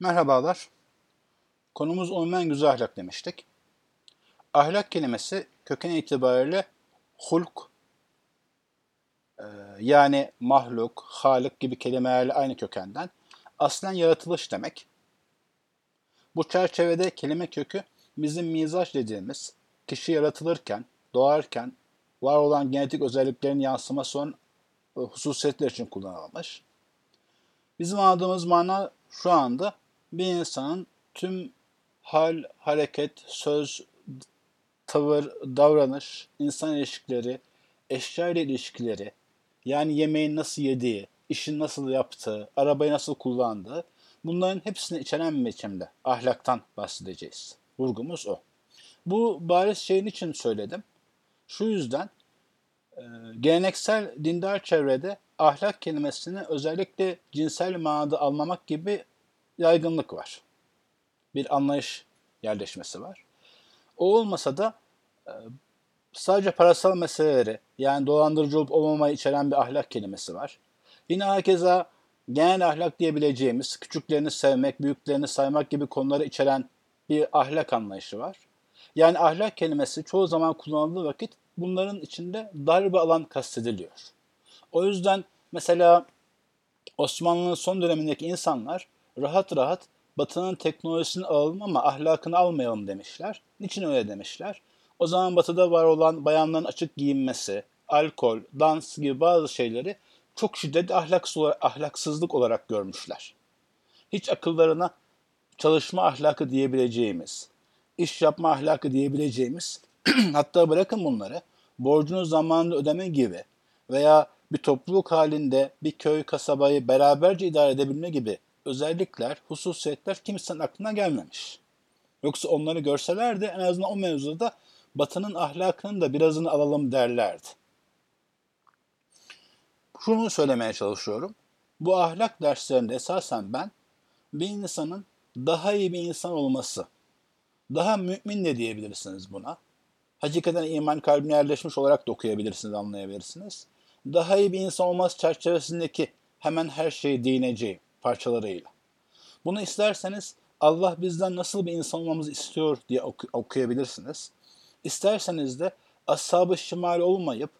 Merhabalar. Konumuz umumen güzel ahlak demiştik. Ahlak kelimesi köken itibariyle hulk e, yani mahluk, halik gibi kelimelerle aynı kökenden aslen yaratılış demek. Bu çerçevede kelime kökü bizim mizaç dediğimiz kişi yaratılırken, doğarken var olan genetik özelliklerin yansıması olan e, hususiyetler için kullanılmış. Bizim anladığımız mana şu anda bir insanın tüm hal, hareket, söz, tavır, davranış, insan ilişkileri, eşya ile ilişkileri, yani yemeğin nasıl yediği, işin nasıl yaptığı, arabayı nasıl kullandığı, bunların hepsini içeren bir biçimde ahlaktan bahsedeceğiz. Vurgumuz o. Bu bariz şeyin için söyledim. Şu yüzden e, geleneksel dindar çevrede ahlak kelimesini özellikle cinsel manada almamak gibi yaygınlık var. Bir anlayış yerleşmesi var. O olmasa da e, sadece parasal meseleleri yani dolandırıcı olup olmamayı içeren bir ahlak kelimesi var. Yine herkese genel ahlak diyebileceğimiz küçüklerini sevmek, büyüklerini saymak gibi konuları içeren bir ahlak anlayışı var. Yani ahlak kelimesi çoğu zaman kullanıldığı vakit bunların içinde dar bir alan kastediliyor. O yüzden mesela Osmanlı'nın son dönemindeki insanlar rahat rahat Batı'nın teknolojisini alalım ama ahlakını almayalım demişler. Niçin öyle demişler? O zaman Batı'da var olan bayanların açık giyinmesi, alkol, dans gibi bazı şeyleri çok şiddetli ahlaksız olarak, ahlaksızlık olarak görmüşler. Hiç akıllarına çalışma ahlakı diyebileceğimiz, iş yapma ahlakı diyebileceğimiz, hatta bırakın bunları, borcunu zamanında ödeme gibi veya bir topluluk halinde bir köy kasabayı beraberce idare edebilme gibi özellikler, hususiyetler kimsenin aklına gelmemiş. Yoksa onları görselerdi en azından o mevzuda Batı'nın ahlakının da birazını alalım derlerdi. Şunu söylemeye çalışıyorum. Bu ahlak derslerinde esasen ben bir insanın daha iyi bir insan olması, daha mümin de diyebilirsiniz buna. Hakikaten iman kalbine yerleşmiş olarak da okuyabilirsiniz, anlayabilirsiniz. Daha iyi bir insan olması çerçevesindeki hemen her şeyi değineceğim parçalarıyla. Bunu isterseniz Allah bizden nasıl bir insan olmamızı istiyor diye oku- okuyabilirsiniz. İsterseniz de ashab-ı şimal olmayıp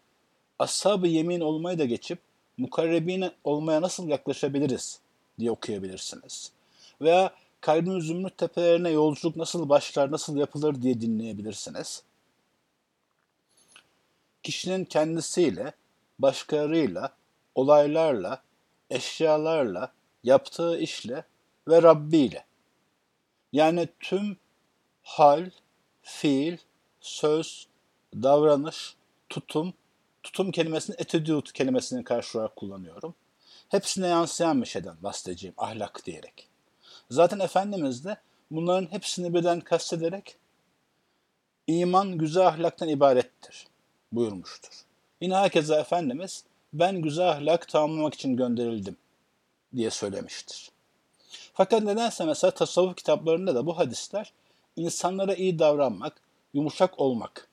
ashab-ı yemin olmayı da geçip mukarrebine olmaya nasıl yaklaşabiliriz diye okuyabilirsiniz. Veya kalbin zümrüt tepelerine yolculuk nasıl başlar, nasıl yapılır diye dinleyebilirsiniz. Kişinin kendisiyle, başkalarıyla, olaylarla, eşyalarla, yaptığı işle ve Rabbi ile. Yani tüm hal, fiil, söz, davranış, tutum, tutum kelimesini attitude kelimesini karşı olarak kullanıyorum. Hepsine yansıyan bir şeyden bahsedeceğim ahlak diyerek. Zaten Efendimiz de bunların hepsini birden kastederek iman güzel ahlaktan ibarettir buyurmuştur. Yine herkese Efendimiz ben güzel ahlak tamamlamak için gönderildim diye söylemiştir. Fakat nedense mesela tasavvuf kitaplarında da bu hadisler insanlara iyi davranmak, yumuşak olmak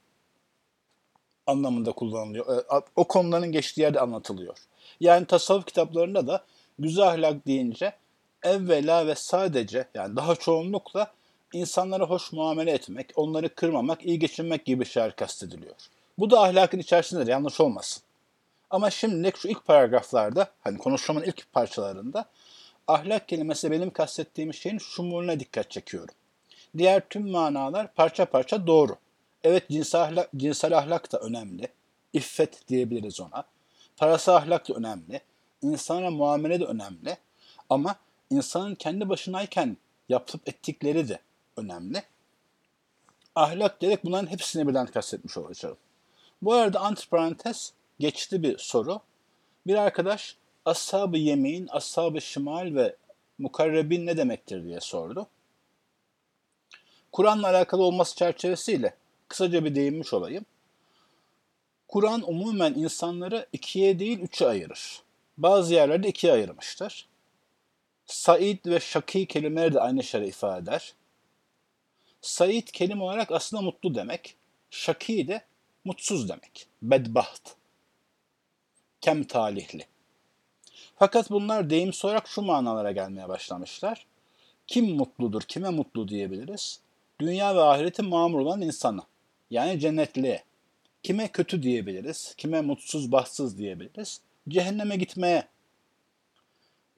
anlamında kullanılıyor. E, o konuların geçtiği yerde anlatılıyor. Yani tasavvuf kitaplarında da güzel ahlak deyince evvela ve sadece yani daha çoğunlukla insanlara hoş muamele etmek, onları kırmamak, iyi geçinmek gibi şeyler kastediliyor. Bu da ahlakın içerisindedir, yanlış olmasın. Ama şimdi şu ilk paragraflarda, hani konuşmamın ilk parçalarında ahlak kelimesi benim kastettiğim şeyin şumuluna dikkat çekiyorum. Diğer tüm manalar parça parça doğru. Evet cinsel ahlak, cinsel ahlak da önemli. İffet diyebiliriz ona. Parasal ahlak da önemli. İnsana muamele de önemli. Ama insanın kendi başınayken yapıp ettikleri de önemli. Ahlak diyerek bunların hepsini birden kastetmiş olacağım. Bu arada antiparantez geçti bir soru. Bir arkadaş ashab-ı yemin, ashab-ı şimal ve mukarrebin ne demektir diye sordu. Kur'an'la alakalı olması çerçevesiyle kısaca bir değinmiş olayım. Kur'an umumen insanları ikiye değil üçe ayırır. Bazı yerlerde ikiye ayırmıştır. Said ve Şaki kelimeleri de aynı şeyi ifade eder. Said kelime olarak aslında mutlu demek. Şaki de mutsuz demek. Bedbaht. Kem talihli. Fakat bunlar deyimsel olarak şu manalara gelmeye başlamışlar. Kim mutludur, kime mutlu diyebiliriz? Dünya ve ahireti mamur olan insana. Yani cennetliye. Kime kötü diyebiliriz, kime mutsuz, bahtsız diyebiliriz. Cehenneme gitmeye,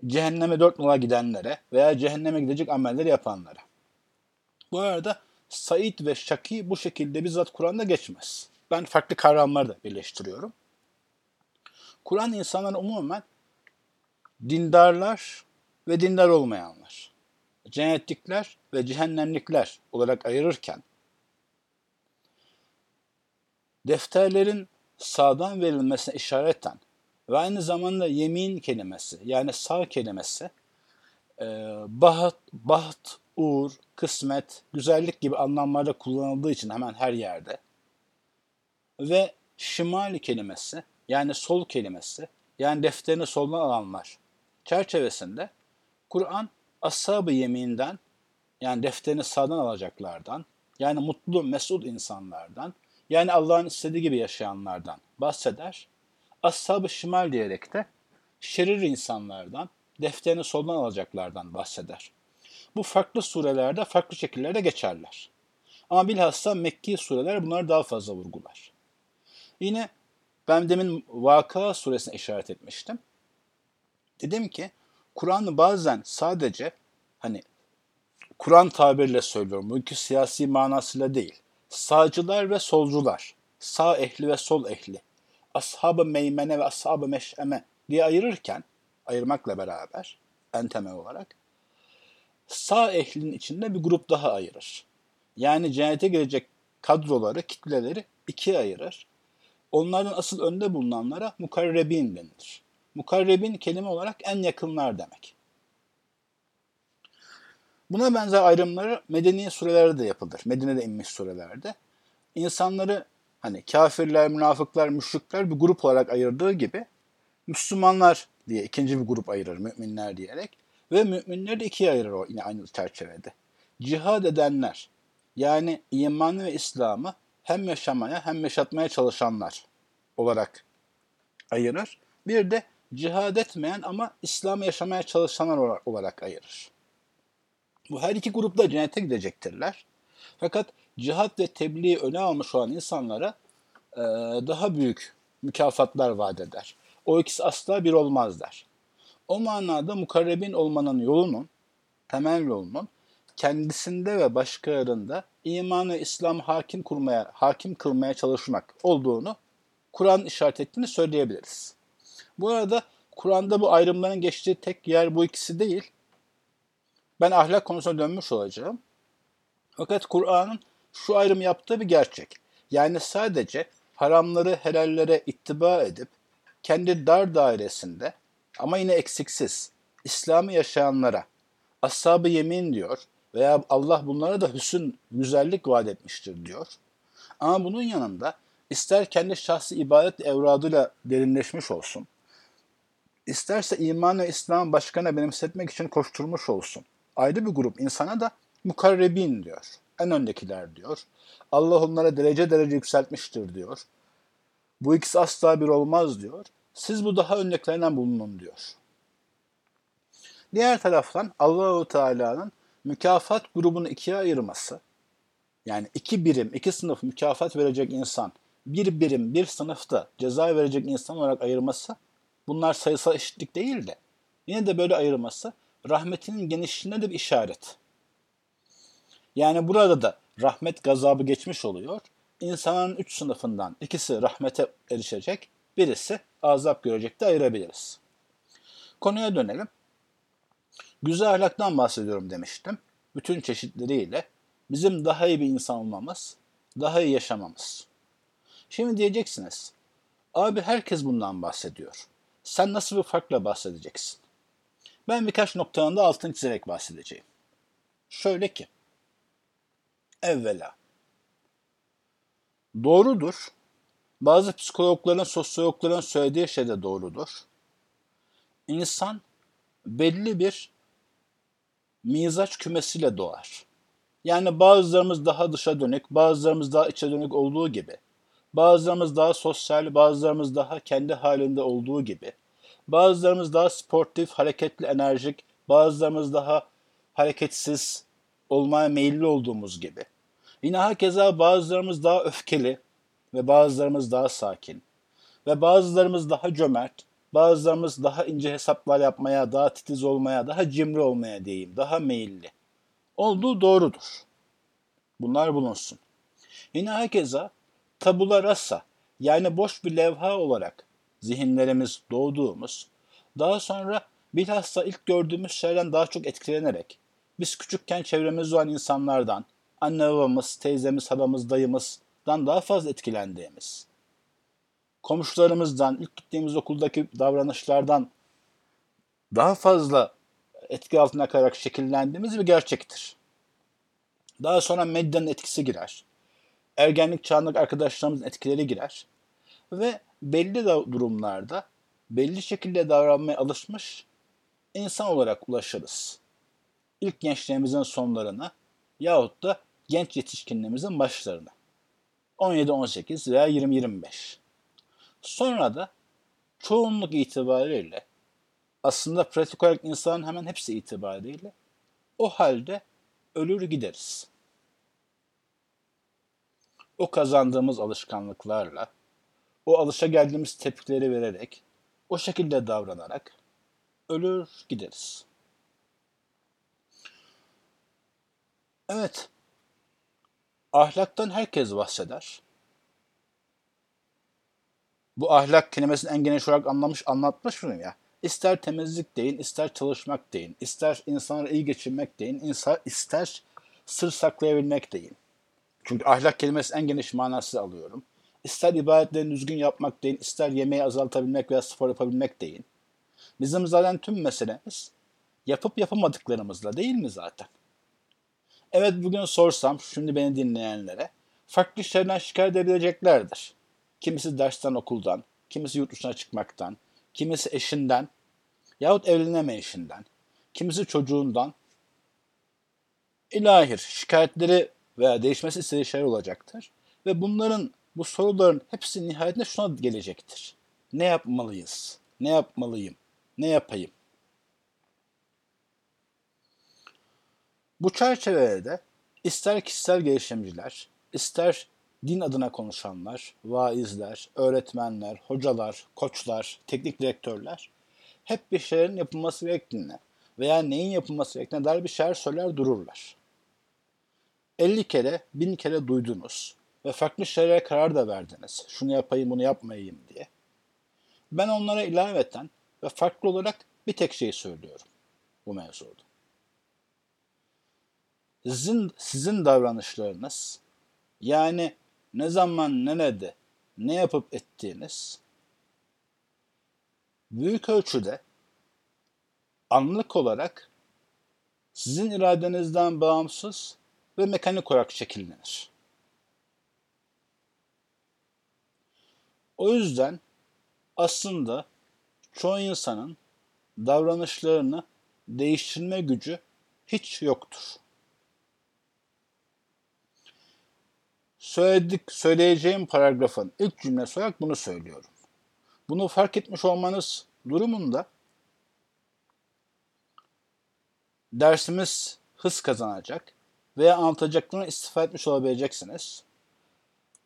cehenneme dört nala gidenlere veya cehenneme gidecek amelleri yapanlara. Bu arada Said ve Şaki bu şekilde bizzat Kur'an'da geçmez. Ben farklı kavramları da birleştiriyorum. Kur'an insanları umumen dindarlar ve dindar olmayanlar, cennetlikler ve cehennemlikler olarak ayırırken defterlerin sağdan verilmesine işareten ve aynı zamanda yemin kelimesi yani sağ kelimesi e, baht, baht, uğur, kısmet, güzellik gibi anlamlarda kullanıldığı için hemen her yerde ve şimal kelimesi yani sol kelimesi yani defterini soldan alanlar çerçevesinde Kur'an ashab-ı yeminden yani defterini sağdan alacaklardan yani mutlu mesut insanlardan yani Allah'ın istediği gibi yaşayanlardan bahseder. Ashab-ı şimal diyerek de şerir insanlardan, defterini soldan alacaklardan bahseder. Bu farklı surelerde farklı şekillerde geçerler. Ama bilhassa Mekki sureler bunları daha fazla vurgular. Yine ben demin Vaka suresine işaret etmiştim. Dedim ki Kur'an'ı bazen sadece hani Kur'an tabirle söylüyorum. Bu siyasi manasıyla değil. Sağcılar ve solcular, sağ ehli ve sol ehli, ashab-ı meymene ve ashab-ı meş'eme diye ayırırken, ayırmakla beraber en temel olarak, sağ ehlinin içinde bir grup daha ayırır. Yani cennete girecek kadroları, kitleleri ikiye ayırır. Onlardan asıl önde bulunanlara mukarrebin denilir. Mukarrebin kelime olarak en yakınlar demek. Buna benzer ayrımları medeni surelerde de yapılır. Medine'de inmiş surelerde. İnsanları hani kafirler, münafıklar, müşrikler bir grup olarak ayırdığı gibi Müslümanlar diye ikinci bir grup ayırır müminler diyerek ve müminleri ikiye ayırır o yine aynı çerçevede. Cihad edenler yani imanı ve İslam'ı hem yaşamaya hem yaşatmaya çalışanlar olarak ayırır. Bir de cihad etmeyen ama İslam'ı yaşamaya çalışanlar olarak ayırır. Bu her iki grupta cennete gidecektirler. Fakat cihat ve tebliği öne almış olan insanlara e, daha büyük mükafatlar vaat eder. O ikisi asla bir olmaz der. O manada mukarrebin olmanın yolunun, temel yolunun kendisinde ve başkalarında imanı İslam hakim kurmaya, hakim kılmaya çalışmak olduğunu Kur'an işaret ettiğini söyleyebiliriz. Bu arada Kur'an'da bu ayrımların geçtiği tek yer bu ikisi değil. Ben ahlak konusuna dönmüş olacağım. Fakat Kur'an'ın şu ayrım yaptığı bir gerçek. Yani sadece haramları helallere ittiba edip kendi dar dairesinde ama yine eksiksiz İslam'ı yaşayanlara ashab-ı yemin diyor veya Allah bunlara da hüsün, güzellik vaat etmiştir diyor. Ama bunun yanında ister kendi şahsi ibadet evradıyla derinleşmiş olsun, isterse iman ve İslam başkana benimsetmek için koşturmuş olsun ayrı bir grup insana da mukarrebin diyor. En öndekiler diyor. Allah onlara derece derece yükseltmiştir diyor. Bu ikisi asla bir olmaz diyor. Siz bu daha öndekilerinden bulunun diyor. Diğer taraftan Allahu Teala'nın mükafat grubunu ikiye ayırması, yani iki birim, iki sınıf mükafat verecek insan, bir birim, bir sınıfta ceza verecek insan olarak ayırması, bunlar sayısal eşitlik değil de, yine de böyle ayırması rahmetinin genişliğine de bir işaret. Yani burada da rahmet gazabı geçmiş oluyor. İnsanın üç sınıfından ikisi rahmete erişecek, birisi azap görecek de ayırabiliriz. Konuya dönelim. Güzel ahlaktan bahsediyorum demiştim. Bütün çeşitleriyle bizim daha iyi bir insan olmamız, daha iyi yaşamamız. Şimdi diyeceksiniz, abi herkes bundan bahsediyor. Sen nasıl bir farkla bahsedeceksin? Ben birkaç noktanın da altını çizerek bahsedeceğim. Şöyle ki, evvela, doğrudur, bazı psikologların, sosyologların söylediği şey de doğrudur. İnsan belli bir mizaç kümesiyle doğar. Yani bazılarımız daha dışa dönük, bazılarımız daha içe dönük olduğu gibi, bazılarımız daha sosyal, bazılarımız daha kendi halinde olduğu gibi, Bazılarımız daha sportif, hareketli, enerjik, bazılarımız daha hareketsiz olmaya meyilli olduğumuz gibi. Yine hakeza bazılarımız daha öfkeli ve bazılarımız daha sakin ve bazılarımız daha cömert, bazılarımız daha ince hesaplar yapmaya, daha titiz olmaya, daha cimri olmaya diyeyim, daha meyilli. Olduğu doğrudur. Bunlar bulunsun. Yine hakeza tabula rasa yani boş bir levha olarak zihinlerimiz doğduğumuz, daha sonra bilhassa ilk gördüğümüz şeyden daha çok etkilenerek biz küçükken çevremizde olan insanlardan, anne babamız, teyzemiz, halamız, dayımızdan daha fazla etkilendiğimiz, komşularımızdan, ilk gittiğimiz okuldaki davranışlardan daha fazla etki altına kalarak şekillendiğimiz bir gerçektir. Daha sonra medyanın etkisi girer. Ergenlik çağındaki arkadaşlarımızın etkileri girer. Ve belli durumlarda belli şekilde davranmaya alışmış insan olarak ulaşırız. İlk gençliğimizin sonlarına yahut da genç yetişkinliğimizin başlarına. 17-18 veya 20-25. Sonra da çoğunluk itibariyle aslında pratik olarak insanın hemen hepsi itibariyle o halde ölür gideriz. O kazandığımız alışkanlıklarla, o alışa geldiğimiz tepkileri vererek, o şekilde davranarak ölür gideriz. Evet, ahlaktan herkes bahseder. Bu ahlak kelimesini en geniş olarak anlamış, anlatmış mıyım ya? İster temizlik deyin, ister çalışmak deyin, ister insanlara iyi geçirmek deyin, ister, ister sır saklayabilmek deyin. Çünkü ahlak kelimesi en geniş manası alıyorum. İster ibadetlerini düzgün yapmak deyin, ister yemeği azaltabilmek veya spor yapabilmek deyin. Bizim zaten tüm meselemiz yapıp yapamadıklarımızla değil mi zaten? Evet bugün sorsam şimdi beni dinleyenlere farklı işlerden şikayet edebileceklerdir. Kimisi dersten okuldan, kimisi yurt dışına çıkmaktan, kimisi eşinden yahut evleneme eşinden, kimisi çocuğundan. İlahir şikayetleri veya değişmesi istediği şeyler olacaktır. Ve bunların, bu soruların hepsi nihayetinde şuna gelecektir. Ne yapmalıyız? Ne yapmalıyım? Ne yapayım? Bu çerçevede ister kişisel gelişimciler, ister din adına konuşanlar, vaizler, öğretmenler, hocalar, koçlar, teknik direktörler hep bir şeylerin yapılması gerektiğine veya neyin yapılması gerektiğine dair bir şeyler söyler dururlar. 50 kere, bin kere duydunuz ve farklı şeylere karar da verdiniz. Şunu yapayım, bunu yapmayayım diye. Ben onlara ilaveten ve farklı olarak bir tek şey söylüyorum bu mevzuda. Sizin, sizin davranışlarınız yani ne zaman nerede ne yapıp ettiğiniz büyük ölçüde anlık olarak sizin iradenizden bağımsız ve mekanik olarak şekillenir. O yüzden aslında çoğu insanın davranışlarını değiştirme gücü hiç yoktur. Söyledik, söyleyeceğim paragrafın ilk cümlesi olarak bunu söylüyorum. Bunu fark etmiş olmanız durumunda dersimiz hız kazanacak veya anlatacaklarını istifa etmiş olabileceksiniz.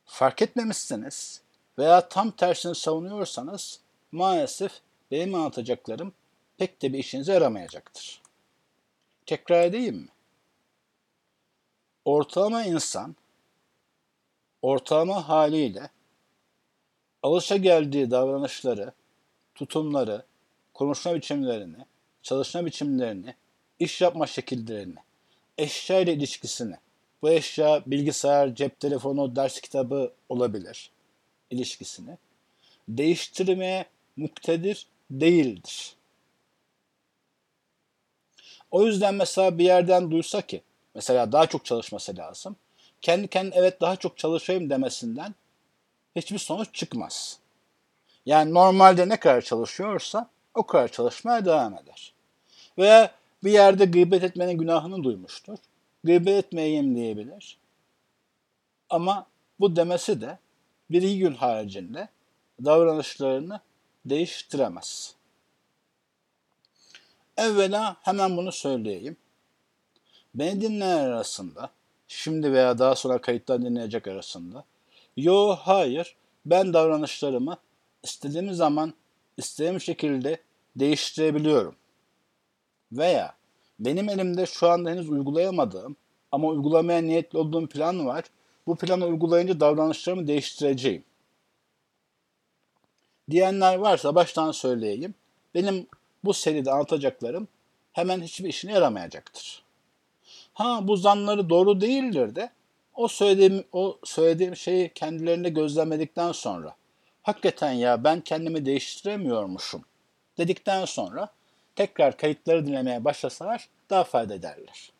Fark etmemişsiniz veya tam tersini savunuyorsanız maalesef benim anlatacaklarım pek de bir işinize yaramayacaktır. Tekrar edeyim mi? Ortalama insan ortalama haliyle alışa geldiği davranışları, tutumları, konuşma biçimlerini, çalışma biçimlerini, iş yapma şekillerini, eşya ile ilişkisini, bu eşya bilgisayar, cep telefonu, ders kitabı olabilir ilişkisini değiştirmeye muktedir değildir. O yüzden mesela bir yerden duysa ki mesela daha çok çalışması lazım. Kendi kendine evet daha çok çalışayım demesinden hiçbir sonuç çıkmaz. Yani normalde ne kadar çalışıyorsa o kadar çalışmaya devam eder. Veya bir yerde gıybet etmenin günahını duymuştur. Gıybet etmeyeyim diyebilir. Ama bu demesi de bir iki gün haricinde davranışlarını değiştiremez. Evvela hemen bunu söyleyeyim. beni dinleyen arasında, şimdi veya daha sonra kayıttan dinleyecek arasında, yo hayır ben davranışlarımı istediğim zaman istediğim şekilde değiştirebiliyorum. Veya benim elimde şu anda henüz uygulayamadığım ama uygulamaya niyetli olduğum plan var. Bu planı uygulayınca davranışlarımı değiştireceğim. Diyenler varsa baştan söyleyeyim. Benim bu seride anlatacaklarım hemen hiçbir işine yaramayacaktır. Ha bu zanları doğru değildir de o söylediğim o söylediğim şeyi kendilerinde gözlemledikten sonra hakikaten ya ben kendimi değiştiremiyormuşum dedikten sonra tekrar kayıtları dinlemeye başlasalar daha fayda ederler.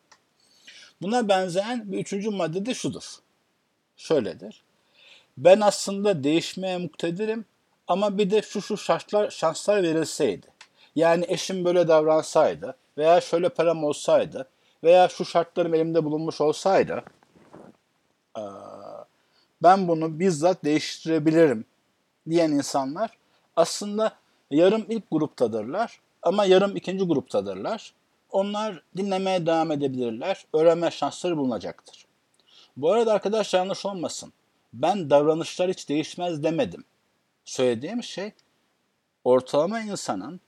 Buna benzeyen bir üçüncü madde de şudur. Şöyledir. Ben aslında değişmeye muktedirim ama bir de şu şu şartlar, şanslar verilseydi. Yani eşim böyle davransaydı veya şöyle param olsaydı veya şu şartlarım elimde bulunmuş olsaydı ben bunu bizzat değiştirebilirim diyen insanlar aslında yarım ilk gruptadırlar ama yarım ikinci gruptadırlar. Onlar dinlemeye devam edebilirler. Öğrenme şansları bulunacaktır. Bu arada arkadaşlar yanlış olmasın. Ben davranışlar hiç değişmez demedim. Söylediğim şey ortalama insanın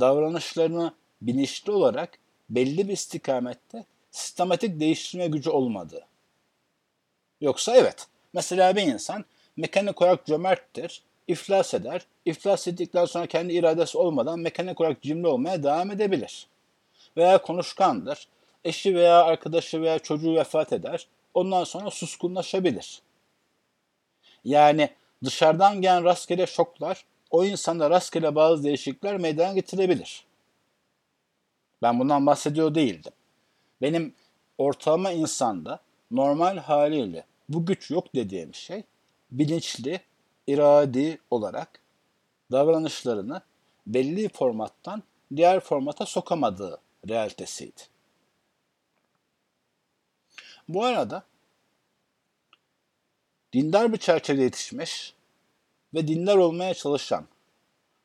davranışlarını bilinçli olarak belli bir istikamette sistematik değiştirme gücü olmadığı. Yoksa evet. Mesela bir insan mekanik olarak cömerttir, iflas eder. İflas ettikten sonra kendi iradesi olmadan mekanik olarak cimri olmaya devam edebilir. Veya konuşkandır. Eşi veya arkadaşı veya çocuğu vefat eder. Ondan sonra suskunlaşabilir. Yani dışarıdan gelen rastgele şoklar o insanda rastgele bazı değişiklikler meydana getirebilir. Ben bundan bahsediyor değildim. Benim ortalama insanda normal haliyle bu güç yok dediğim şey bilinçli, iradi olarak davranışlarını belli formattan diğer formata sokamadığı realitesiydi. Bu arada dindar bir çerçevede yetişmiş ve dindar olmaya çalışan,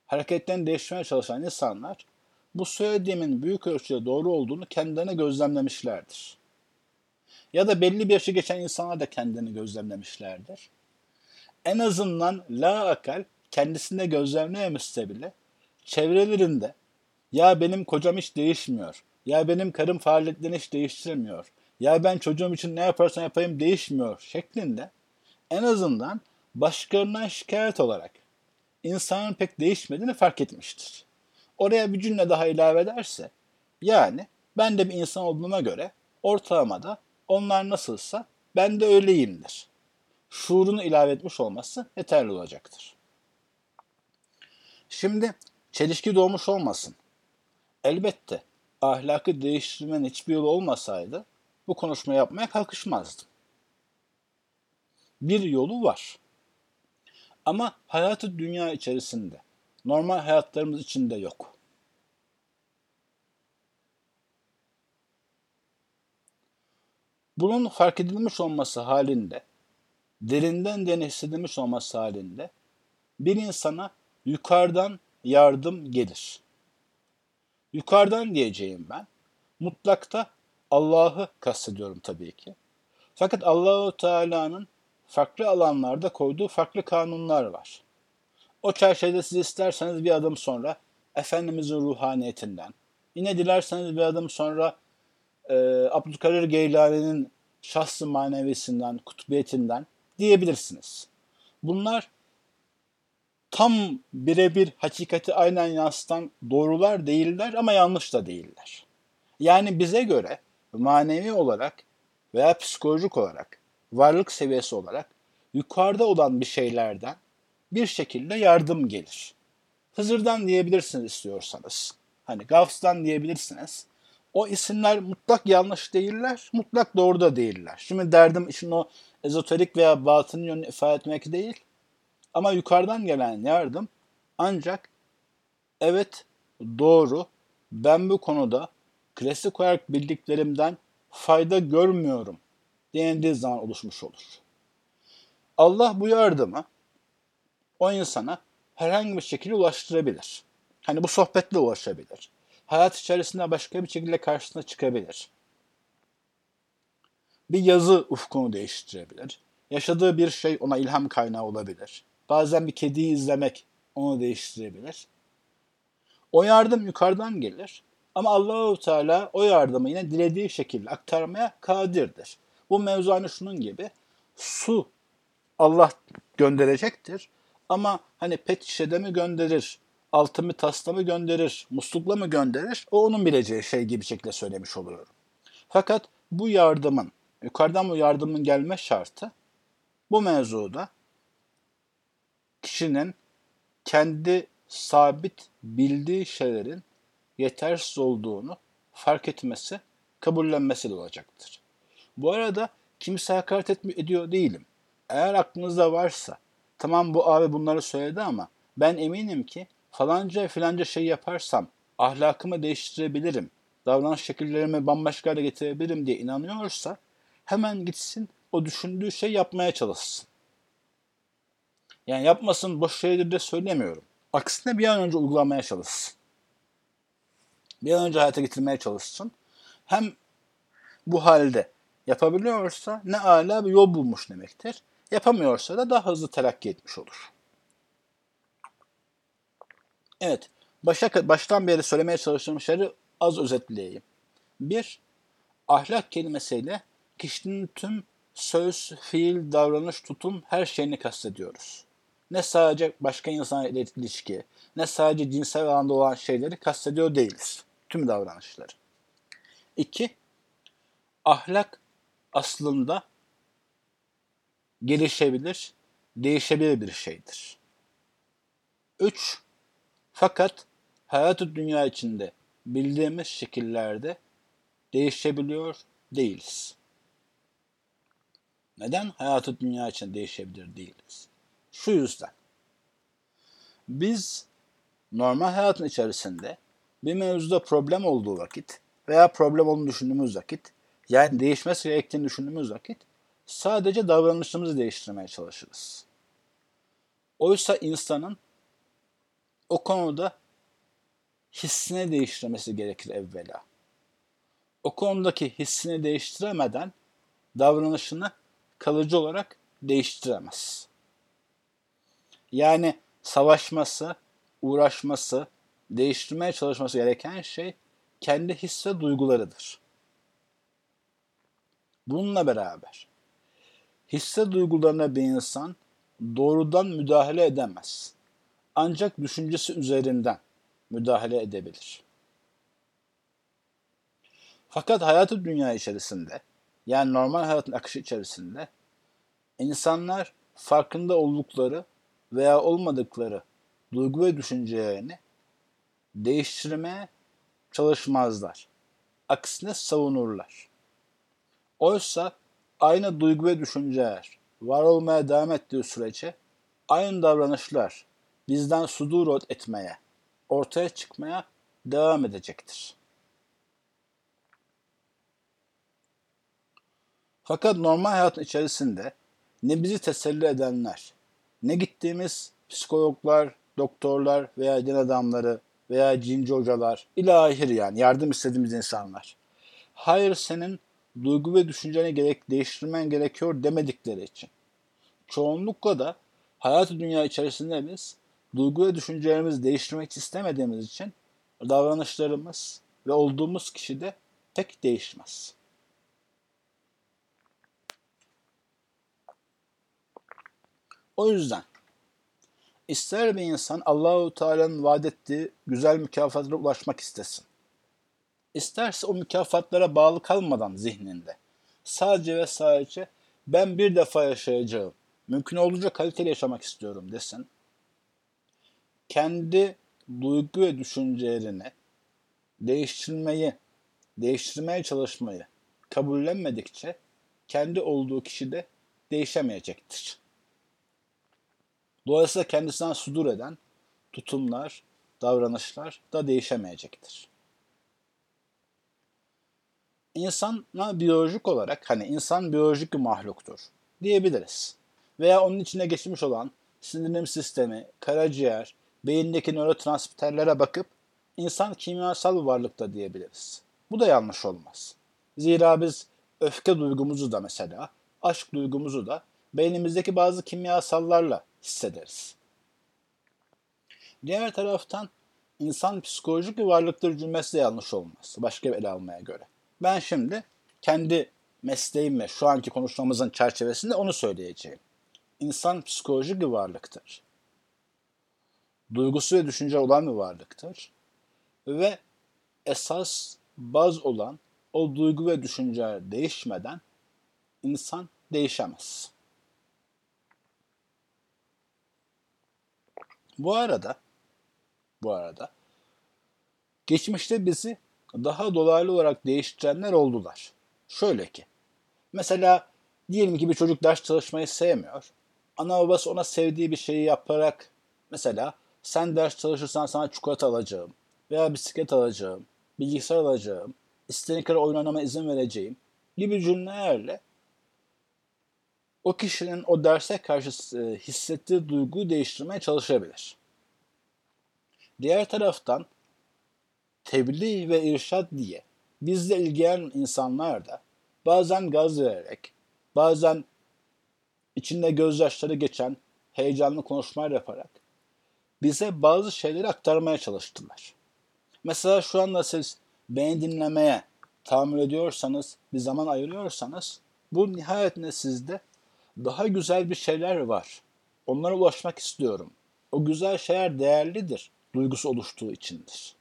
hareketlerini değiştirmeye çalışan insanlar bu söylediğimin büyük ölçüde doğru olduğunu kendilerine gözlemlemişlerdir. Ya da belli bir yaşı geçen insanlar da kendini gözlemlemişlerdir. En azından la akal kendisinde gözlemleyemişse bile çevrelerinde ya benim kocam hiç değişmiyor, ya benim karım faaliyetlerini hiç değiştirmiyor, ya ben çocuğum için ne yaparsam yapayım değişmiyor şeklinde en azından başkalarından şikayet olarak insanın pek değişmediğini fark etmiştir. Oraya bir cümle daha ilave ederse yani ben de bir insan olduğuma göre ortalamada onlar nasılsa ben de öyleyimdir. Şuurunu ilave etmiş olması yeterli olacaktır. Şimdi çelişki doğmuş olmasın. Elbette ahlakı değiştirmenin hiçbir yolu olmasaydı bu konuşma yapmaya kalkışmazdım. Bir yolu var. Ama hayatı dünya içerisinde, normal hayatlarımız içinde yok. Bunun fark edilmiş olması halinde, derinden derine hissedilmiş olması halinde bir insana yukarıdan yardım gelir. Yukarıdan diyeceğim ben. Mutlakta Allah'ı kastediyorum tabii ki. Fakat Allahu Teala'nın farklı alanlarda koyduğu farklı kanunlar var. O çerçevede siz isterseniz bir adım sonra Efendimizin ruhaniyetinden, yine dilerseniz bir adım sonra e, Abdülkadir Geylani'nin şahsı manevisinden, kutbiyetinden diyebilirsiniz. Bunlar tam birebir hakikati aynen yansıtan doğrular değiller ama yanlış da değiller. Yani bize göre manevi olarak veya psikolojik olarak, varlık seviyesi olarak yukarıda olan bir şeylerden bir şekilde yardım gelir. Hızır'dan diyebilirsiniz istiyorsanız. Hani Gavs'tan diyebilirsiniz. O isimler mutlak yanlış değiller, mutlak doğru da değiller. Şimdi derdim işin o ezoterik veya batın yönünü ifade etmek değil. Ama yukarıdan gelen yardım ancak evet doğru ben bu konuda klasik olarak bildiklerimden fayda görmüyorum denildiği zaman oluşmuş olur. Allah bu yardımı o insana herhangi bir şekilde ulaştırabilir. Hani bu sohbetle ulaşabilir. Hayat içerisinde başka bir şekilde karşısına çıkabilir. Bir yazı ufkunu değiştirebilir. Yaşadığı bir şey ona ilham kaynağı olabilir. Bazen bir kediyi izlemek onu değiştirebilir. O yardım yukarıdan gelir ama Allahu Teala o yardımı yine dilediği şekilde aktarmaya kadirdir. Bu mevzu aynı şunun gibi. Su Allah gönderecektir ama hani pet şişede mi gönderir, altı mı tasla mı gönderir, muslukla mı gönderir o onun bileceği şey gibi şekilde söylemiş oluyorum. Fakat bu yardımın, yukarıdan bu yardımın gelme şartı bu mevzuda kişinin kendi sabit bildiği şeylerin yetersiz olduğunu fark etmesi, kabullenmesi olacaktır. Bu arada kimse hakaret ediyor değilim. Eğer aklınızda varsa, tamam bu abi bunları söyledi ama ben eminim ki falanca filanca şey yaparsam ahlakımı değiştirebilirim, davranış şekillerimi bambaşka hale getirebilirim diye inanıyorsa hemen gitsin o düşündüğü şey yapmaya çalışsın. Yani yapmasın boş şeydir de söylemiyorum. Aksine bir an önce uygulamaya çalışsın. Bir an önce hayata getirmeye çalışsın. Hem bu halde yapabiliyorsa ne ala bir yol bulmuş demektir. Yapamıyorsa da daha hızlı terakki etmiş olur. Evet, başa, baştan beri söylemeye çalıştığım şeyleri az özetleyeyim. Bir, ahlak kelimesiyle kişinin tüm söz, fiil, davranış, tutum her şeyini kastediyoruz. Ne sadece başka insanla ilişki, ne sadece cinsel alanda olan şeyleri kastediyor değiliz. Tüm davranışları. İki, ahlak aslında gelişebilir, değişebilir bir şeydir. Üç, fakat hayatı dünya içinde bildiğimiz şekillerde değişebiliyor değiliz. Neden hayatı dünya için değişebilir değiliz? Şu yüzden. Biz normal hayatın içerisinde bir mevzuda problem olduğu vakit veya problem olduğunu düşündüğümüz vakit yani değişmesi gerektiğini düşündüğümüz vakit sadece davranışımızı değiştirmeye çalışırız. Oysa insanın o konuda hissini değiştirmesi gerekir evvela. O konudaki hissini değiştiremeden davranışını kalıcı olarak değiştiremez. Yani savaşması, uğraşması, değiştirmeye çalışması gereken şey kendi his ve duygularıdır. Bununla beraber hisse duygularına bir insan doğrudan müdahale edemez. Ancak düşüncesi üzerinden müdahale edebilir. Fakat hayatı dünya içerisinde yani normal hayatın akışı içerisinde insanlar farkında oldukları veya olmadıkları duygu ve düşüncelerini değiştirmeye çalışmazlar. Aksine savunurlar. Oysa aynı duygu ve düşünceler var olmaya devam ettiği sürece aynı davranışlar bizden sudur etmeye, ortaya çıkmaya devam edecektir. Fakat normal hayatın içerisinde ne bizi teselli edenler, ne gittiğimiz psikologlar, doktorlar veya din adamları veya cinci hocalar, ilahir yani yardım istediğimiz insanlar. Hayır senin duygu ve düşünceni gerek değiştirmen gerekiyor demedikleri için. Çoğunlukla da hayatı dünya içerisinde biz duygu ve düşüncelerimizi değiştirmek istemediğimiz için davranışlarımız ve olduğumuz kişi de pek değişmez. O yüzden ister bir insan Allahu Teala'nın vaat ettiği güzel mükafatlara ulaşmak istesin. İsterse o mükafatlara bağlı kalmadan zihninde sadece ve sadece ben bir defa yaşayacağım, mümkün olduğunca kaliteli yaşamak istiyorum desin. Kendi duygu ve düşüncelerini değiştirmeyi, değiştirmeye çalışmayı kabullenmedikçe kendi olduğu kişi de değişemeyecektir. Dolayısıyla kendisinden sudur eden tutumlar, davranışlar da değişemeyecektir. İnsana biyolojik olarak hani insan biyolojik bir mahluktur diyebiliriz. Veya onun içine geçmiş olan sindirim sistemi, karaciğer, beyindeki nörotransmitterlere bakıp insan kimyasal bir varlıkta diyebiliriz. Bu da yanlış olmaz. Zira biz öfke duygumuzu da mesela, aşk duygumuzu da beynimizdeki bazı kimyasallarla hissederiz. Diğer taraftan insan psikolojik bir varlıktır cümlesi de yanlış olmaz. Başka bir ele almaya göre. Ben şimdi kendi mesleğim şu anki konuşmamızın çerçevesinde onu söyleyeceğim. İnsan psikolojik bir varlıktır. Duygusu ve düşünce olan bir varlıktır. Ve esas baz olan o duygu ve düşünceler değişmeden insan değişemez. Bu arada bu arada geçmişte bizi daha dolaylı olarak değiştirenler oldular. Şöyle ki mesela diyelim ki bir çocuk ders çalışmayı sevmiyor. Ana babası ona sevdiği bir şeyi yaparak mesela sen ders çalışırsan sana çikolata alacağım veya bisiklet alacağım, bilgisayar alacağım, istediğin kadar oyun oynama izin vereceğim gibi cümlelerle o kişinin o derse karşı e, hissettiği duyguyu değiştirmeye çalışabilir. Diğer taraftan tebliğ ve irşad diye bizle ilgilenen insanlar da bazen gaz vererek, bazen içinde gözyaşları geçen heyecanlı konuşmalar yaparak bize bazı şeyleri aktarmaya çalıştılar. Mesela şu anda siz beni dinlemeye tahammül ediyorsanız, bir zaman ayırıyorsanız bu nihayetinde sizde daha güzel bir şeyler var. Onlara ulaşmak istiyorum. O güzel şeyler değerlidir duygusu oluştuğu içindir.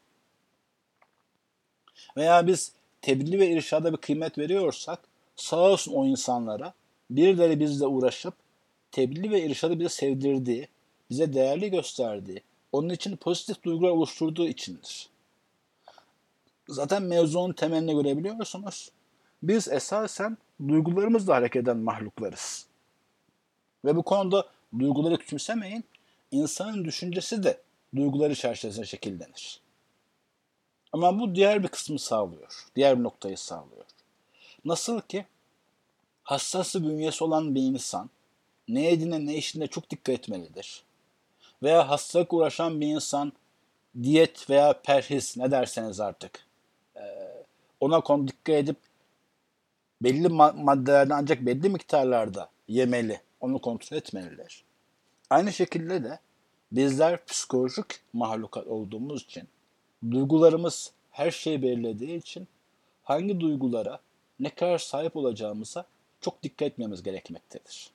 Veya biz tebliğ ve irşada bir kıymet veriyorsak sağ olsun o insanlara birileri bizle uğraşıp tebliğ ve irşadı bize sevdirdiği, bize değerli gösterdiği, onun için pozitif duygular oluşturduğu içindir. Zaten mevzunun temelini görebiliyorsunuz. Biz esasen duygularımızla hareket eden mahluklarız. Ve bu konuda duyguları küçümsemeyin. İnsanın düşüncesi de duyguları çerçevesinde şekillenir. Ama bu diğer bir kısmı sağlıyor. Diğer bir noktayı sağlıyor. Nasıl ki hassas bünyesi olan bir insan ne yediğine ne işine çok dikkat etmelidir. Veya hastalık uğraşan bir insan diyet veya perhiz ne derseniz artık ona konu dikkat edip belli maddelerden ancak belli miktarlarda yemeli. Onu kontrol etmeliler. Aynı şekilde de bizler psikolojik mahlukat olduğumuz için duygularımız her şeyi belirlediği için hangi duygulara ne kadar sahip olacağımıza çok dikkat etmemiz gerekmektedir.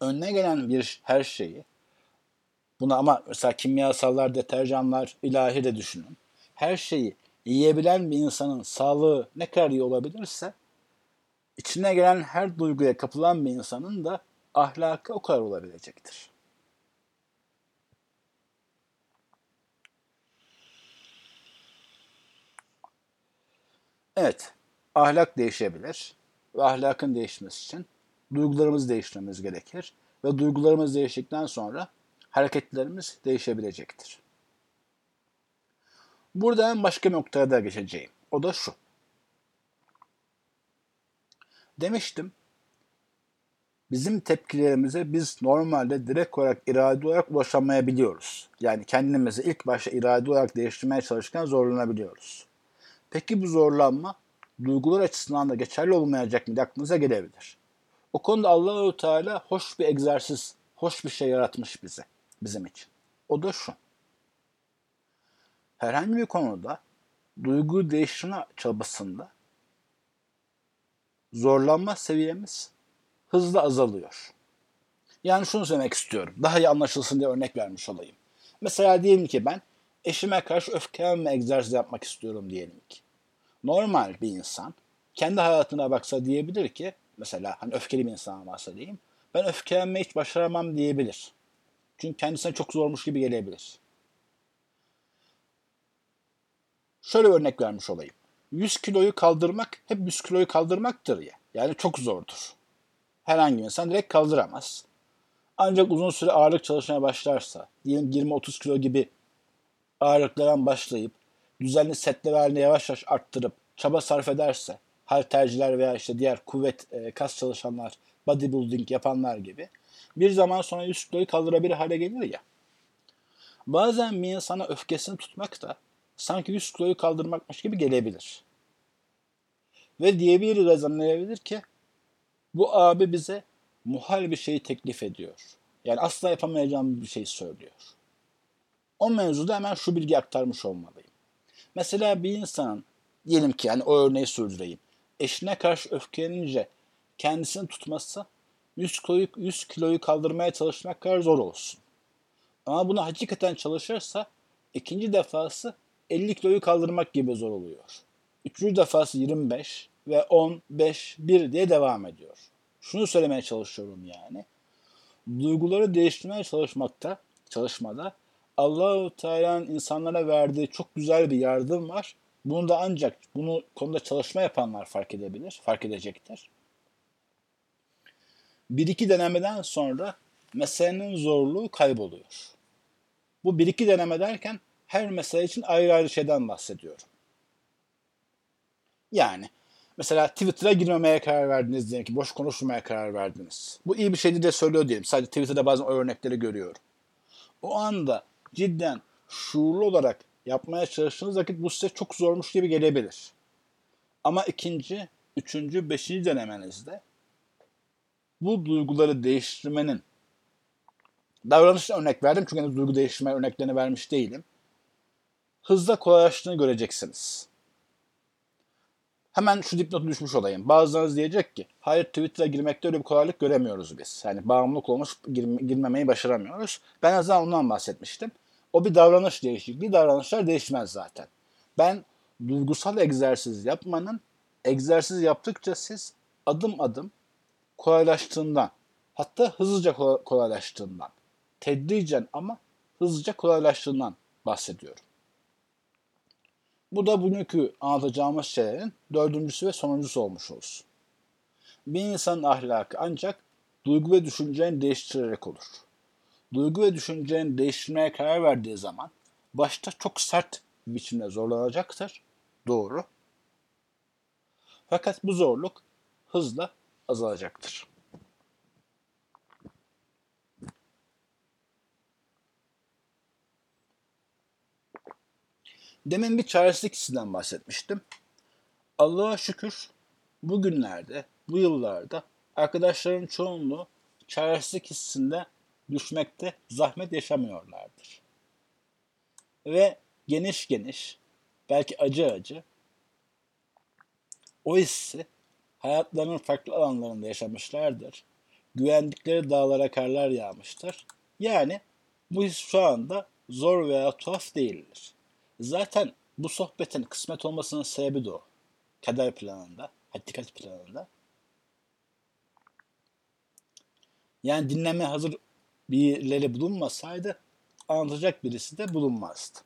Önüne gelen bir her şeyi buna ama mesela kimyasallar, deterjanlar, ilahi de düşünün. Her şeyi yiyebilen bir insanın sağlığı ne kadar iyi olabilirse içine gelen her duyguya kapılan bir insanın da ahlakı o kadar olabilecektir. Evet, ahlak değişebilir ve ahlakın değişmesi için duygularımızı değiştirmemiz gerekir ve duygularımız değiştikten sonra hareketlerimiz değişebilecektir. Buradan başka bir noktaya da geçeceğim. O da şu. Demiştim, bizim tepkilerimize biz normalde direkt olarak irade olarak ulaşamayabiliyoruz. Yani kendimizi ilk başta irade olarak değiştirmeye çalışırken zorlanabiliyoruz. Peki bu zorlanma duygular açısından da geçerli olmayacak mı aklınıza gelebilir. O konuda Allahu Teala hoş bir egzersiz, hoş bir şey yaratmış bize, bizim için. O da şu herhangi bir konuda duygu değiştirme çabasında zorlanma seviyemiz hızla azalıyor. Yani şunu söylemek istiyorum. Daha iyi anlaşılsın diye örnek vermiş olayım. Mesela diyelim ki ben eşime karşı öfkelenme egzersizi yapmak istiyorum diyelim ki. Normal bir insan kendi hayatına baksa diyebilir ki mesela hani öfkeli bir insan varsa diyeyim ben öfkelenmeyi hiç başaramam diyebilir. Çünkü kendisine çok zormuş gibi gelebilir. Şöyle örnek vermiş olayım. 100 kiloyu kaldırmak hep 100 kiloyu kaldırmaktır ya. Yani çok zordur. Herhangi bir insan direkt kaldıramaz. Ancak uzun süre ağırlık çalışmaya başlarsa, diyelim 20-30 kilo gibi ağırlıklardan başlayıp düzenli setler halinde yavaş yavaş arttırıp çaba sarf ederse, halterciler veya işte diğer kuvvet e, kas çalışanlar, bodybuilding yapanlar gibi bir zaman sonra 100 kiloyu kaldırabilir hale gelir ya. Bazen bir insana öfkesini tutmak da sanki 100 kiloyu kaldırmakmış gibi gelebilir. Ve diyebilir ve zannedilebilir ki bu abi bize muhal bir şeyi teklif ediyor. Yani asla yapamayacağım bir şey söylüyor. O mevzuda hemen şu bilgi aktarmış olmalıyım. Mesela bir insanın diyelim ki yani o örneği sürdüreyim. Eşine karşı öfkelenince kendisini tutması 100 kiloyu, 100 kiloyu kaldırmaya çalışmak kadar zor olsun. Ama bunu hakikaten çalışırsa ikinci defası 50 kiloyu kaldırmak gibi zor oluyor. Üçüncü defası 25 ve 10, 5, 1 diye devam ediyor. Şunu söylemeye çalışıyorum yani. Duyguları değiştirmeye çalışmakta, çalışmada Allahu Teala'nın insanlara verdiği çok güzel bir yardım var. Bunu da ancak bunu konuda çalışma yapanlar fark edebilir, fark edecektir. Bir iki denemeden sonra meselenin zorluğu kayboluyor. Bu bir iki deneme derken her mesele için ayrı ayrı şeyden bahsediyorum. Yani mesela Twitter'a girmemeye karar verdiniz diyelim ki boş konuşmaya karar verdiniz. Bu iyi bir şeydi de söylüyor diyelim. Sadece Twitter'da bazen o örnekleri görüyorum. O anda cidden şuurlu olarak yapmaya çalıştığınız vakit bu size çok zormuş gibi gelebilir. Ama ikinci, üçüncü, beşinci denemenizde bu duyguları değiştirmenin davranış örnek verdim çünkü henüz duygu değiştirme örneklerini vermiş değilim. Hızla kolaylaştığını göreceksiniz. Hemen şu dipnotu düşmüş olayım. Bazılarınız diyecek ki hayır Twitter'a girmekte öyle bir kolaylık göremiyoruz biz. Yani bağımlılık olmuş girmemeyi başaramıyoruz. Ben azından ondan bahsetmiştim. O bir davranış değişikliği. Davranışlar değişmez zaten. Ben duygusal egzersiz yapmanın egzersiz yaptıkça siz adım adım kolaylaştığından hatta hızlıca kolaylaştığından tedricen ama hızlıca kolaylaştığından bahsediyorum. Bu da bugünkü anlatacağımız şeylerin dördüncüsü ve sonuncusu olmuş olsun. Bir insanın ahlakı ancak duygu ve düşünceni değiştirerek olur. Duygu ve düşünceni değiştirmeye karar verdiği zaman başta çok sert biçimde zorlanacaktır. Doğru. Fakat bu zorluk hızla azalacaktır. Demin bir çaresizlik hissinden bahsetmiştim. Allah'a şükür bugünlerde, bu yıllarda arkadaşların çoğunluğu çaresizlik hissinde düşmekte zahmet yaşamıyorlardır. Ve geniş geniş, belki acı acı o hissi hayatlarının farklı alanlarında yaşamışlardır. Güvendikleri dağlara karlar yağmıştır. Yani bu his şu anda zor veya tuhaf değildir. Zaten bu sohbetin kısmet olmasının sebebi de o. Kader planında, hakikat planında. Yani dinleme hazır birileri bulunmasaydı anlatacak birisi de bulunmazdı.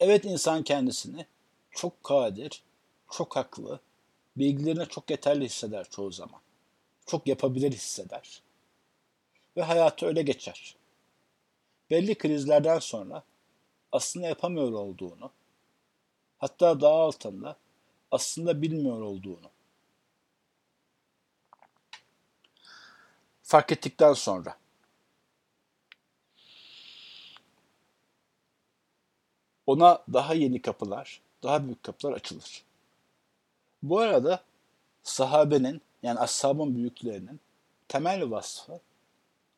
Evet insan kendisini çok kadir, çok haklı, bilgilerine çok yeterli hisseder çoğu zaman. Çok yapabilir hisseder. Ve hayatı öyle geçer belli krizlerden sonra aslında yapamıyor olduğunu, hatta daha altında aslında bilmiyor olduğunu fark ettikten sonra ona daha yeni kapılar, daha büyük kapılar açılır. Bu arada sahabenin yani ashabın büyüklerinin temel vasfı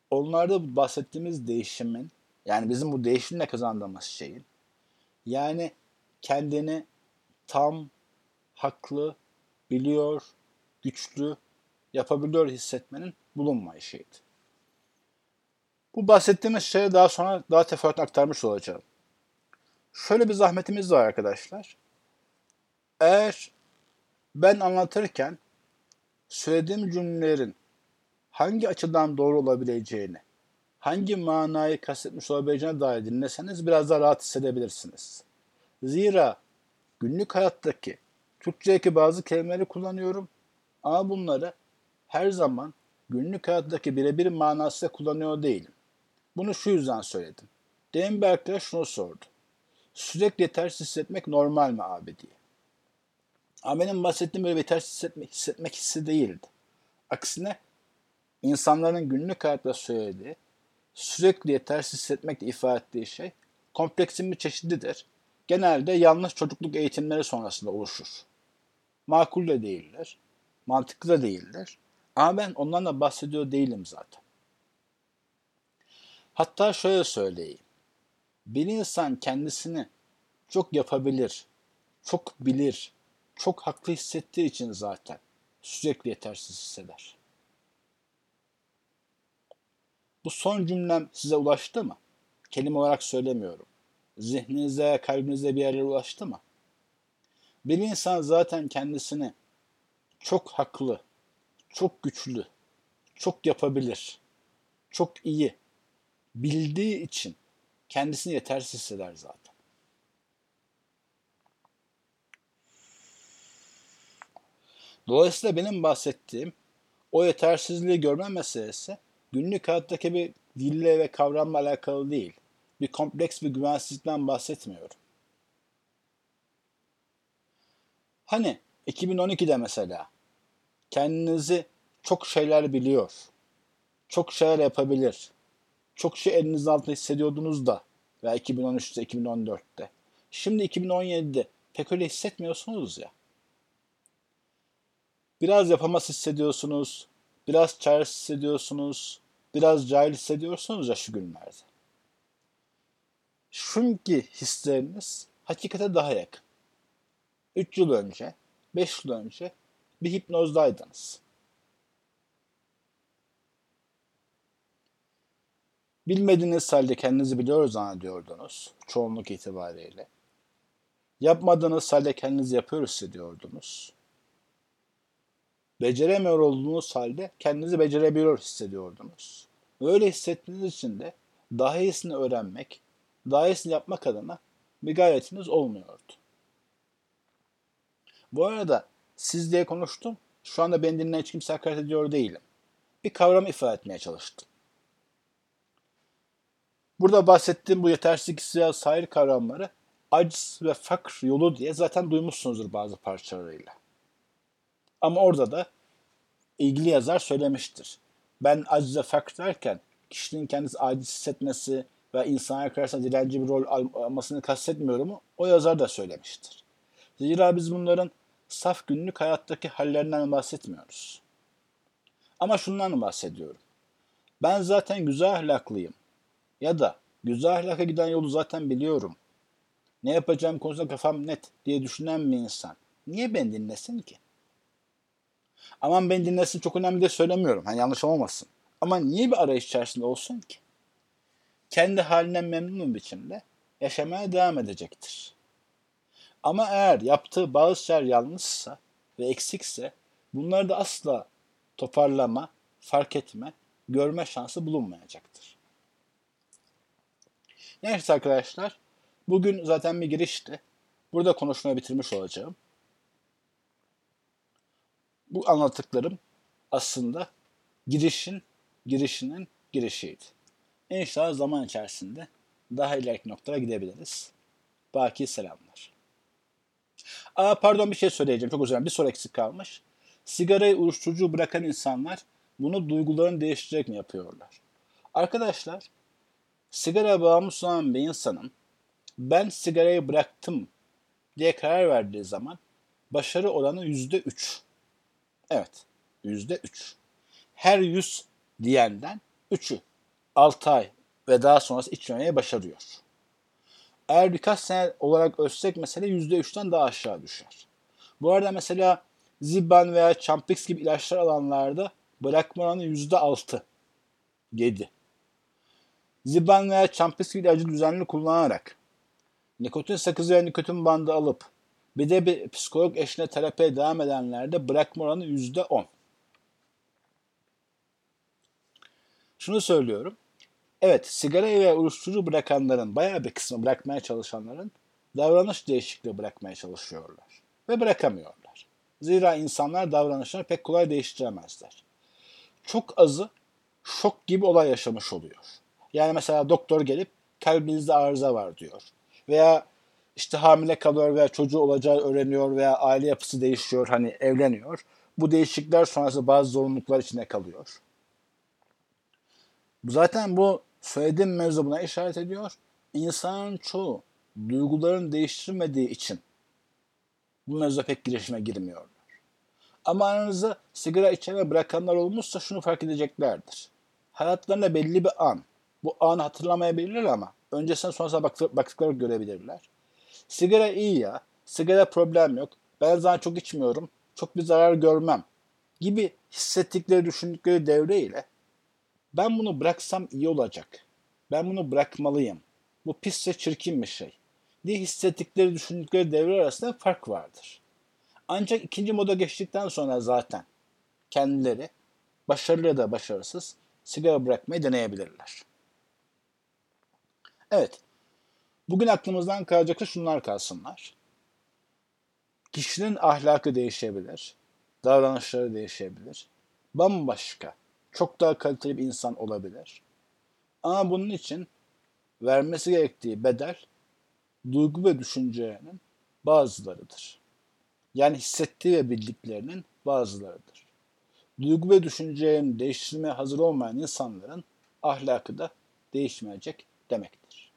onlarda bahsettiğimiz değişimin yani bizim bu değişimle kazandığımız şeyin yani kendini tam, haklı, biliyor, güçlü, yapabiliyor hissetmenin bulunmayışıydı. Bu bahsettiğimiz şeye daha sonra daha teferruatlı aktarmış olacağım. Şöyle bir zahmetimiz var arkadaşlar. Eğer ben anlatırken söylediğim cümlelerin hangi açıdan doğru olabileceğini hangi manayı kastetmiş olabileceğine dair dinleseniz biraz daha rahat hissedebilirsiniz. Zira günlük hayattaki Türkçedeki bazı kelimeleri kullanıyorum ama bunları her zaman günlük hayattaki birebir manasıyla kullanıyor değilim. Bunu şu yüzden söyledim. Demin bir arkadaş şunu sordu. Sürekli yetersiz hissetmek normal mi abi diye. Ama benim bahsettiğim böyle yetersiz hissetmek, hissetmek hissi değildi. Aksine insanların günlük hayatta söylediği sürekli yetersiz hissetmekle ifade ettiği şey kompleksin bir çeşididir. genelde yanlış çocukluk eğitimleri sonrasında oluşur. Makul de değildir, mantıklı da değildir. Ama ben ondan da bahsediyor değilim zaten. Hatta şöyle söyleyeyim. Bir insan kendisini çok yapabilir, çok bilir, çok haklı hissettiği için zaten sürekli yetersiz hisseder. Bu son cümlem size ulaştı mı? Kelime olarak söylemiyorum. Zihninize, kalbinize bir yerlere ulaştı mı? Bir insan zaten kendisini çok haklı, çok güçlü, çok yapabilir, çok iyi bildiği için kendisini yetersiz hisseder zaten. Dolayısıyla benim bahsettiğim o yetersizliği görme meselesi günlük hayattaki bir dille ve kavramla alakalı değil. Bir kompleks bir güvensizlikten bahsetmiyorum. Hani 2012'de mesela kendinizi çok şeyler biliyor, çok şeyler yapabilir, çok şey elinizin altında hissediyordunuz da veya 2013'te, 2014'te. Şimdi 2017'de pek öyle hissetmiyorsunuz ya. Biraz yapamaz hissediyorsunuz, biraz çaresiz hissediyorsunuz, biraz cahil hissediyorsunuz ya şu günlerde. Çünkü hisleriniz hakikate daha yakın. 3 yıl önce, 5 yıl önce bir hipnozdaydınız. Bilmediğiniz halde kendinizi biliyor zannediyordunuz çoğunluk itibariyle. Yapmadığınız halde kendinizi yapıyor hissediyordunuz. Beceremiyor olduğunuz halde kendinizi becerebiliyor hissediyordunuz. Öyle hissettiğiniz için de daha iyisini öğrenmek, daha iyisini yapmak adına bir gayretiniz olmuyordu. Bu arada siz diye konuştum. Şu anda beni dinleyen hiç kimse hakaret ediyor değilim. Bir kavram ifade etmeye çalıştım. Burada bahsettiğim bu yetersizlik hissiyatı sair kavramları aciz ve fakr yolu diye zaten duymuşsunuzdur bazı parçalarıyla. Ama orada da ilgili yazar söylemiştir. Ben aciz ve fakr derken kişinin kendisi aciz hissetmesi ve insana karşısında direnci bir rol almasını kastetmiyorum. O yazar da söylemiştir. Zira biz bunların saf günlük hayattaki hallerinden bahsetmiyoruz. Ama şundan bahsediyorum. Ben zaten güzel ahlaklıyım. Ya da güzel ahlaka giden yolu zaten biliyorum. Ne yapacağım konusunda kafam net diye düşünen bir insan. Niye ben dinlesin ki? Aman ben dinlesin çok önemli de söylemiyorum. Hani yanlış olmasın. Ama niye bir arayış içerisinde olsun ki? Kendi haline memnun biçimde yaşamaya devam edecektir. Ama eğer yaptığı bazı şeyler yanlışsa ve eksikse bunları da asla toparlama, fark etme, görme şansı bulunmayacaktır. Neyse arkadaşlar, bugün zaten bir girişti. Burada konuşmayı bitirmiş olacağım. Bu anlattıklarım aslında girişin, girişinin girişiydi. İnşallah zaman içerisinde daha ileriki noktalara gidebiliriz. Baki selamlar. Aa pardon bir şey söyleyeceğim. Çok özür. Bir soru eksik kalmış. Sigarayı uyuşturucu bırakan insanlar bunu duygularını değiştirerek mi yapıyorlar? Arkadaşlar sigara bağımlısı olan bir insanın ben sigarayı bıraktım diye karar verdiği zaman başarı oranı yüzde üç. Evet, yüzde üç. Her yüz diyenden üçü altı ay ve daha sonrası içmemeye başarıyor. Eğer birkaç sene olarak ölçsek mesela yüzde üçten daha aşağı düşer. Bu arada mesela Zibban veya Champix gibi ilaçlar alanlarda bırakma oranı yüzde altı. Yedi. Zibban veya Champix gibi ilacı düzenli kullanarak nikotin sakızı ve nikotin bandı alıp bir de bir psikolog eşine terapiye devam edenlerde bırakma oranı yüzde on. Şunu söylüyorum. Evet, sigarayı ve uyuşturucu bırakanların bayağı bir kısmı bırakmaya çalışanların davranış değişikliği bırakmaya çalışıyorlar. Ve bırakamıyorlar. Zira insanlar davranışlarını pek kolay değiştiremezler. Çok azı şok gibi olay yaşamış oluyor. Yani mesela doktor gelip kalbinizde arıza var diyor. Veya işte hamile kalıyor veya çocuğu olacağı öğreniyor veya aile yapısı değişiyor hani evleniyor. Bu değişiklikler sonrası bazı zorunluluklar içine kalıyor. Zaten bu söylediğim mevzu buna işaret ediyor. İnsanın çoğu duygularını değiştirmediği için bu mevzuda pek girişime girmiyorlar. Ama aranızda sigara içen bırakanlar olmuşsa şunu fark edeceklerdir. Hayatlarında belli bir an, bu anı hatırlamayabilirler ama öncesine sonrasına baktıkları görebilirler. Sigara iyi ya, sigara problem yok, ben zaten çok içmiyorum, çok bir zarar görmem gibi hissettikleri, düşündükleri devreyle ben bunu bıraksam iyi olacak, ben bunu bırakmalıyım, bu pis ve çirkin bir şey diye hissettikleri, düşündükleri devre arasında fark vardır. Ancak ikinci moda geçtikten sonra zaten kendileri başarılı ya da başarısız sigara bırakmayı deneyebilirler. Evet, bugün aklımızdan kalacaksa şunlar kalsınlar. Kişinin ahlakı değişebilir, davranışları değişebilir. Bambaşka, çok daha kaliteli bir insan olabilir. Ama bunun için vermesi gerektiği bedel duygu ve düşüncelerinin bazılarıdır. Yani hissettiği ve bildiklerinin bazılarıdır. Duygu ve düşüncelerini değiştirmeye hazır olmayan insanların ahlakı da değişmeyecek demektir.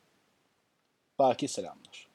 Baki selamlar.